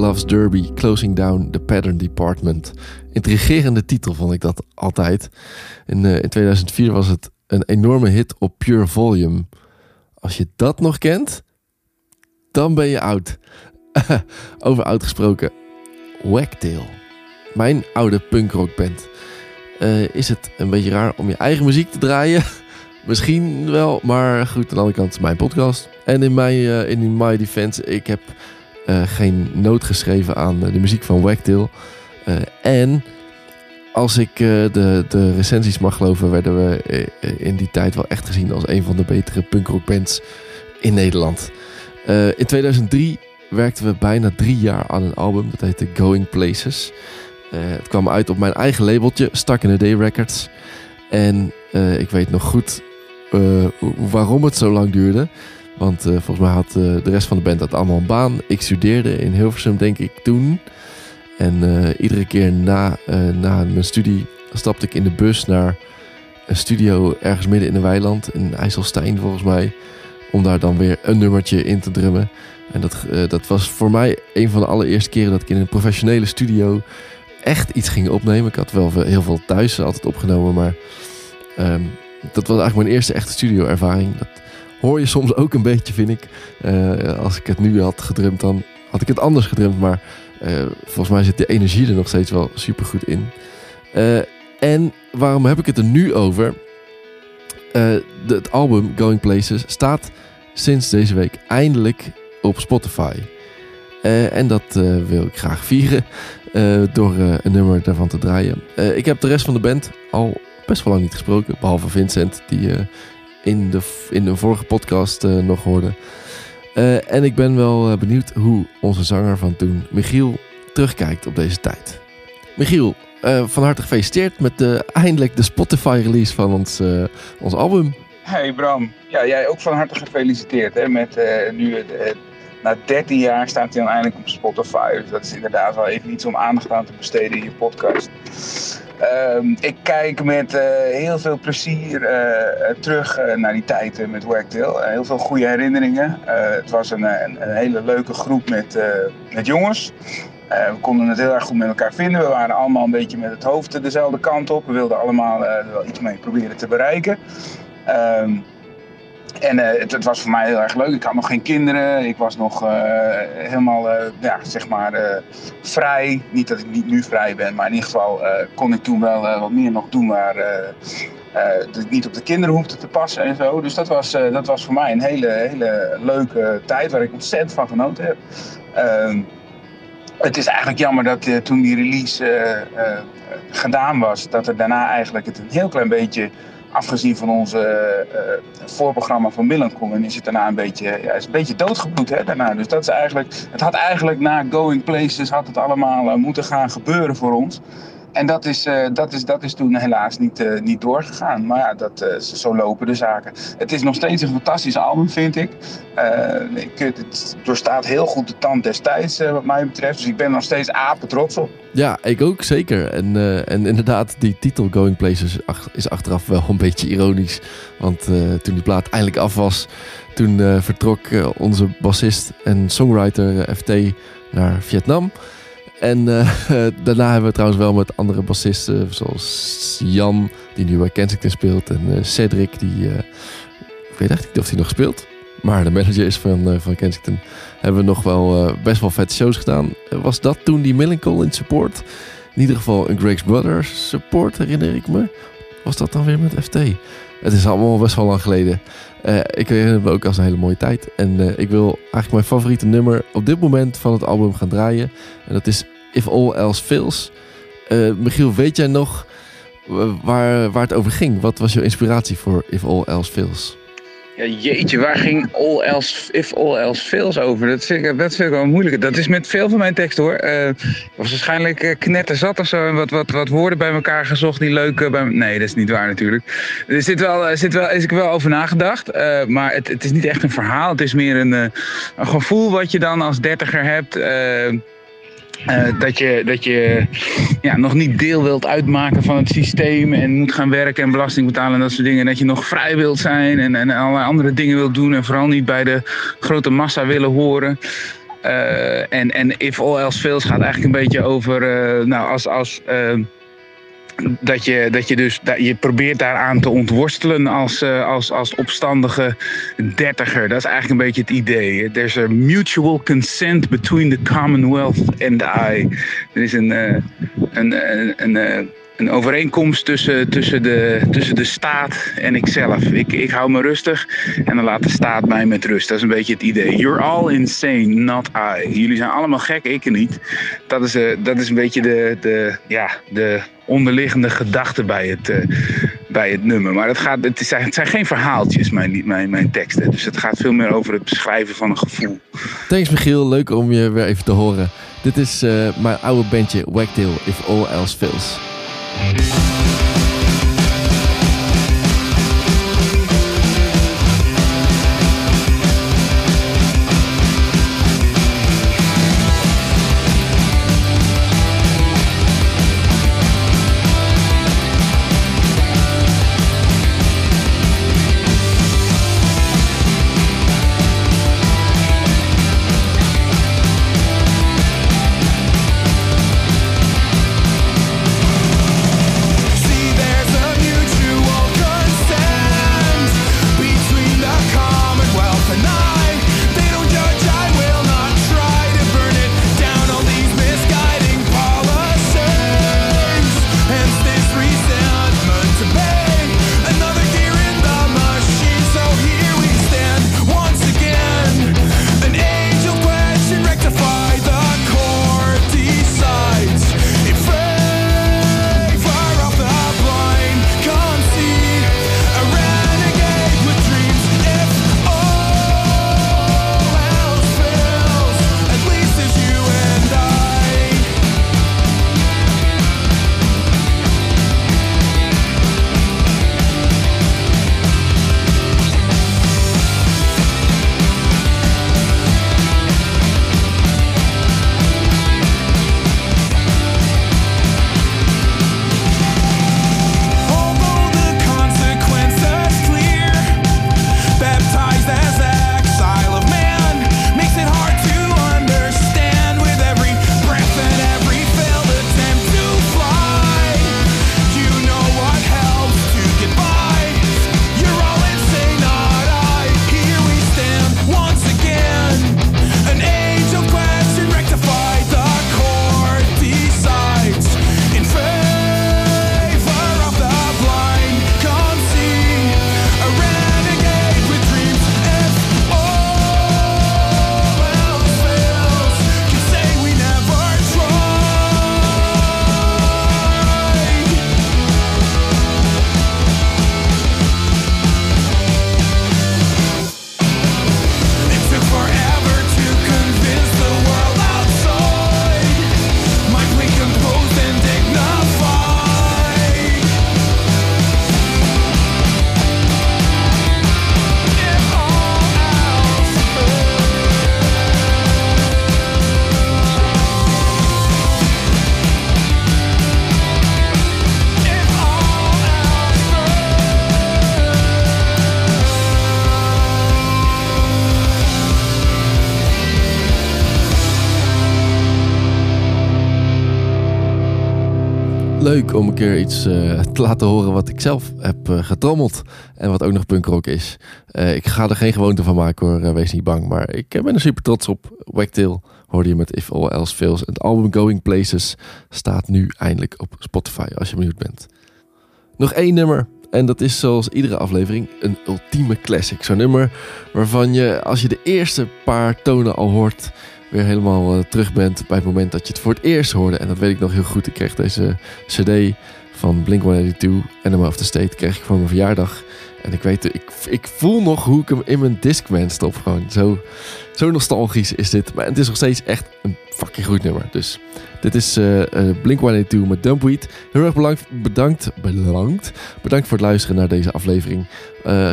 Loves Derby, Closing Down the Pattern Department. Intrigerende titel vond ik dat altijd. In, eh, in 2004 was het een enorme hit op Pure Volume. Als je dat nog kent, dan ben je oud. <laughs> Over oud gesproken. Wagtail. Mijn oude punkrockband. Eh is het een beetje raar om je eigen muziek te draaien? <laughs> Misschien wel, maar goed, aan de andere kant mijn podcast. En in mijn, eh, in my defense, ik heb eh, geen noot geschreven aan eh, de muziek van Wagtail. Eh, en als ik eh, de, de recensies mag geloven, werden we eh, eh, in die tijd wel echt gezien als een van de betere punkrockbands in Nederland. Eh, in 2003 werkten we bijna drie jaar aan een album. Dat heette Going Places. Eh, het kwam uit op mijn eigen labeltje, Stuck in a Day Records. En eh, ik weet nog goed eh, waarom het zo lang duurde. Want eh, volgens mij had eh, de rest van de band dat allemaal een baan. Ik studeerde in Hilversum, denk ik, toen. En eh, iedere keer na, na mijn studie stapte ik in de bus naar een studio ergens midden in de weiland. In IJsselstein, volgens mij. Om daar dan weer een nummertje in te drummen. En dat, dat was voor mij een van de allereerste keren dat ik in een professionele studio echt iets ging opnemen. Ik had wel heel veel thuis altijd opgenomen, maar ehm, dat was eigenlijk mijn eerste echte studioervaring. Hoor je soms ook een beetje, vind ik. Eh, als ik het nu had gedrumd, dan had ik het anders gedrumd. Maar Eh, volgens mij zit de energie er nog steeds wel super goed in. Eh, en waarom heb ik het er nu over? Het album Going Places staat sinds deze week eindelijk op Spotify. En dat wil ik graag vieren door een nummer daarvan te draaien. Ik heb de rest van de band al best wel lang niet gesproken, behalve Vincent, die in, de, in een vorige podcast eh, nog hoorde. Eh, en ik ben wel eh, benieuwd hoe onze zanger van toen, Michiel, terugkijkt op deze tijd. Michiel, van harte gefeliciteerd met de, eindelijk de Spotify-release van ons, ons album. Hey Bram, ja, jij ook van harte gefeliciteerd. Hè, met, nu, het, eh, na 13 jaar staat hij dan eindelijk op Spotify. Dus dat is inderdaad wel even iets om aandacht aan te besteden in je podcast. Ehm, ik kijk met eh, heel veel plezier eh, eh, terug naar die tijd eh, met Wagtail. Heel veel goede herinneringen. Het was een, een, hele leuke groep met, met jongens. We konden het heel erg goed met elkaar vinden. We waren allemaal een beetje met het hoofd dezelfde kant op. We wilden allemaal er wel iets mee proberen te bereiken. Ehm, en eh, het, het was voor mij heel erg leuk. Ik had nog geen kinderen. Ik was nog eh, helemaal, eh, ja, zeg maar, vrij. Niet dat ik niet nu vrij ben, maar in ieder geval kon ik toen wel wat meer nog doen waar, dat ik niet op de kinderen hoefde te passen en zo. Dus dat was, dat was voor mij een hele, hele leuke tijd waar ik ontzettend van genoten heb. Ehm, het is eigenlijk jammer dat toen die release gedaan was, dat er daarna eigenlijk het een heel klein beetje, afgezien van onze eh, eh, voorprogramma van Millencolin, is het daarna een beetje, ja, is een beetje doodgebloed hè, daarna. Dus dat is eigenlijk, het had eigenlijk na Going Places had het allemaal eh, moeten gaan gebeuren voor ons. En dat is, eh, dat is, dat is toen helaas niet, eh, niet doorgegaan. Maar ja, dat, eh, zo lopen de zaken. Het is nog steeds een fantastisch album, vind ik. Ik het doorstaat heel goed de tand destijds, wat mij betreft. Dus ik ben nog steeds apen trots op. Ja, ik ook zeker. En, en inderdaad, die titel Going Places is achteraf wel een beetje ironisch. Want toen die plaat eindelijk af was, toen vertrok onze bassist en songwriter FT naar Vietnam. En eh, <laughs> daarna hebben we trouwens wel met andere bassisten, zoals Jan, die nu bij Kensington speelt, en eh, Cedric, die, eh, ik weet echt niet of hij nog speelt, maar de manager is van, van Kensington, hebben we nog wel best wel vette shows gedaan. Was dat toen die Millencolin support? In ieder geval een Greg's Brothers support, herinner ik me. Was dat dan weer met FT? Het is allemaal best wel lang geleden. Eh, ik herinner me ook als een hele mooie tijd. En eh, ik wil eigenlijk mijn favoriete nummer op dit moment van het album gaan draaien. En dat is If All Else Fails. Eh, Michiel, weet jij nog waar, waar het over ging? Wat was jouw inspiratie voor If All Else Fails? Ja, jeetje, waar ging all else, if all else fails over? Dat vind ik, dat wel moeilijk. Dat is met veel van mijn teksten hoor. Eh, ik was waarschijnlijk uh, knetterzat of zo en wat, wat, wat woorden bij elkaar gezocht die leuk eh, bij Nee, dat is niet waar natuurlijk. Er zit wel, zit wel, is ik wel over nagedacht. eh, maar het, het is niet echt een verhaal. Het is meer een, eh, een gevoel wat je dan als dertiger hebt. Eh, dat je, dat je ja, nog niet deel wilt uitmaken van het systeem en moet gaan werken en belasting betalen en dat soort dingen. En dat je nog vrij wilt zijn en, en allerlei andere dingen wilt doen en vooral niet bij de grote massa willen horen. Eh, en, en If All Else Fails gaat eigenlijk een beetje over, eh, nou, als, als, dat, je, dat je dus dat je probeert daaraan te ontworstelen als, eh, als, als opstandige dertiger. Dat is eigenlijk een beetje het idee. There's a mutual consent between the Commonwealth and I. Er is een, eh, een, een, een, eh, een overeenkomst tussen, tussen, de, tussen de staat en ikzelf. Ik, ik hou me rustig en dan laat de staat mij met rust. Dat is een beetje het idee. You're all insane, not I. Jullie zijn allemaal gek, ik niet. Dat is, eh, dat is een beetje de, de, ja, de onderliggende gedachte bij het, eh, bij het nummer. Maar het, gaat, het, zijn, het zijn geen verhaaltjes, mijn, mijn, mijn teksten. Dus het gaat veel meer over het beschrijven van een gevoel. Thanks Michiel, leuk om je weer even te horen. Dit is eh, mijn oude bandje Wagtail, If All Else Fails. If om een keer iets eh, te laten horen wat ik zelf heb eh, getrommeld. En wat ook nog punkrock is. Eh, ik ga er geen gewoonte van maken hoor, wees niet bang. Maar ik ben er super trots op. Wagtail hoorde je met If All Else Fails. En het album Going Places staat nu eindelijk op Spotify als je benieuwd bent. Nog één nummer. En dat is zoals iedere aflevering een ultieme classic. Zo'n nummer waarvan je als je de eerste paar tonen al hoort... weer helemaal eh, terug bent bij het moment dat je het voor het eerst hoorde. En dat weet ik nog heel goed. Ik kreeg deze cd van Blink-182, Enema of the State, kreeg ik voor mijn verjaardag. En ik weet, ik, ik voel nog hoe ik hem in mijn Discman stop. Gewoon zo, zo nostalgisch is dit. Maar het is nog steeds echt een fucking goed nummer. Dus dit is eh eh, Blink-182 met Dumpweed. Heel erg bedankt, bedankt, bedankt, bedankt voor het luisteren naar deze aflevering.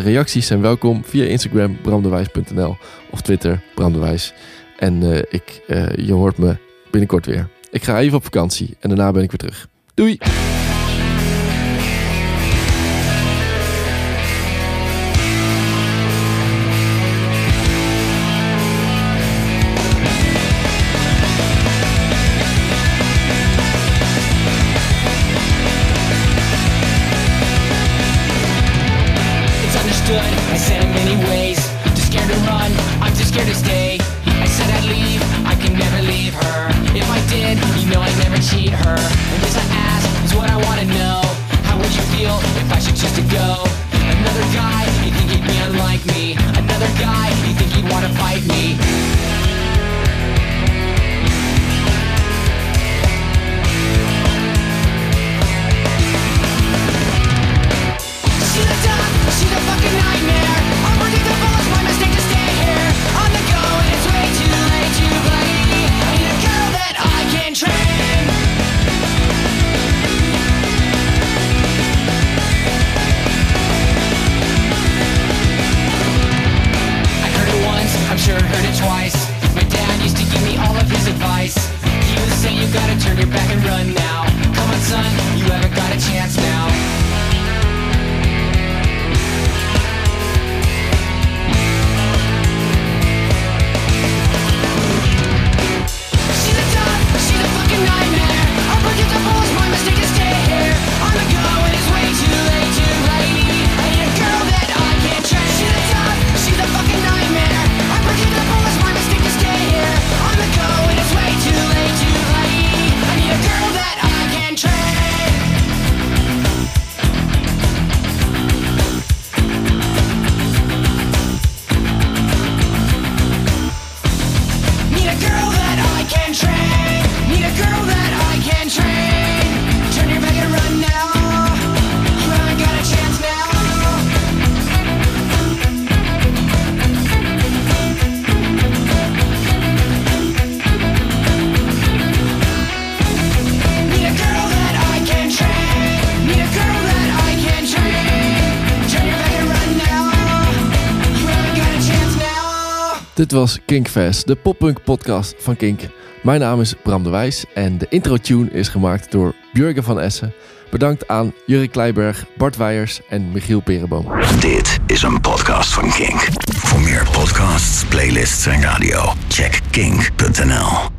Reacties zijn welkom via Instagram bramdewijs.nl of Twitter bramdewijs. En eh, ik, eh, je hoort me binnenkort weer. Ik ga even op vakantie en daarna ben ik weer terug. Doei! I said in many ways. Too scared to run, I'm too scared to stay. I said I'd leave, I can never leave her. If I did, you know I'd never cheat her. And this I ask is what I wanna know. How would you feel if I should choose to go? Another guy, you think he'd be unlike me? Another guy, you think he'd wanna fight me? She's a dog, she's a fucking nightmare. Sure heard it twice. My dad used to give me all of his advice. He would say you gotta turn your back and run now. Come on, son, you haven't got a chance now. Dit was Kinkfest, de poppunk podcast van Kink. Mijn naam is Bram de Wijs en de intro-tune is gemaakt door Björgen van Essen. Bedankt aan Jurk Kleiberg, Bart Weijers en Michiel Perenboom. Dit is een podcast van Kink. Voor meer podcasts, playlists en radio, check kink.nl.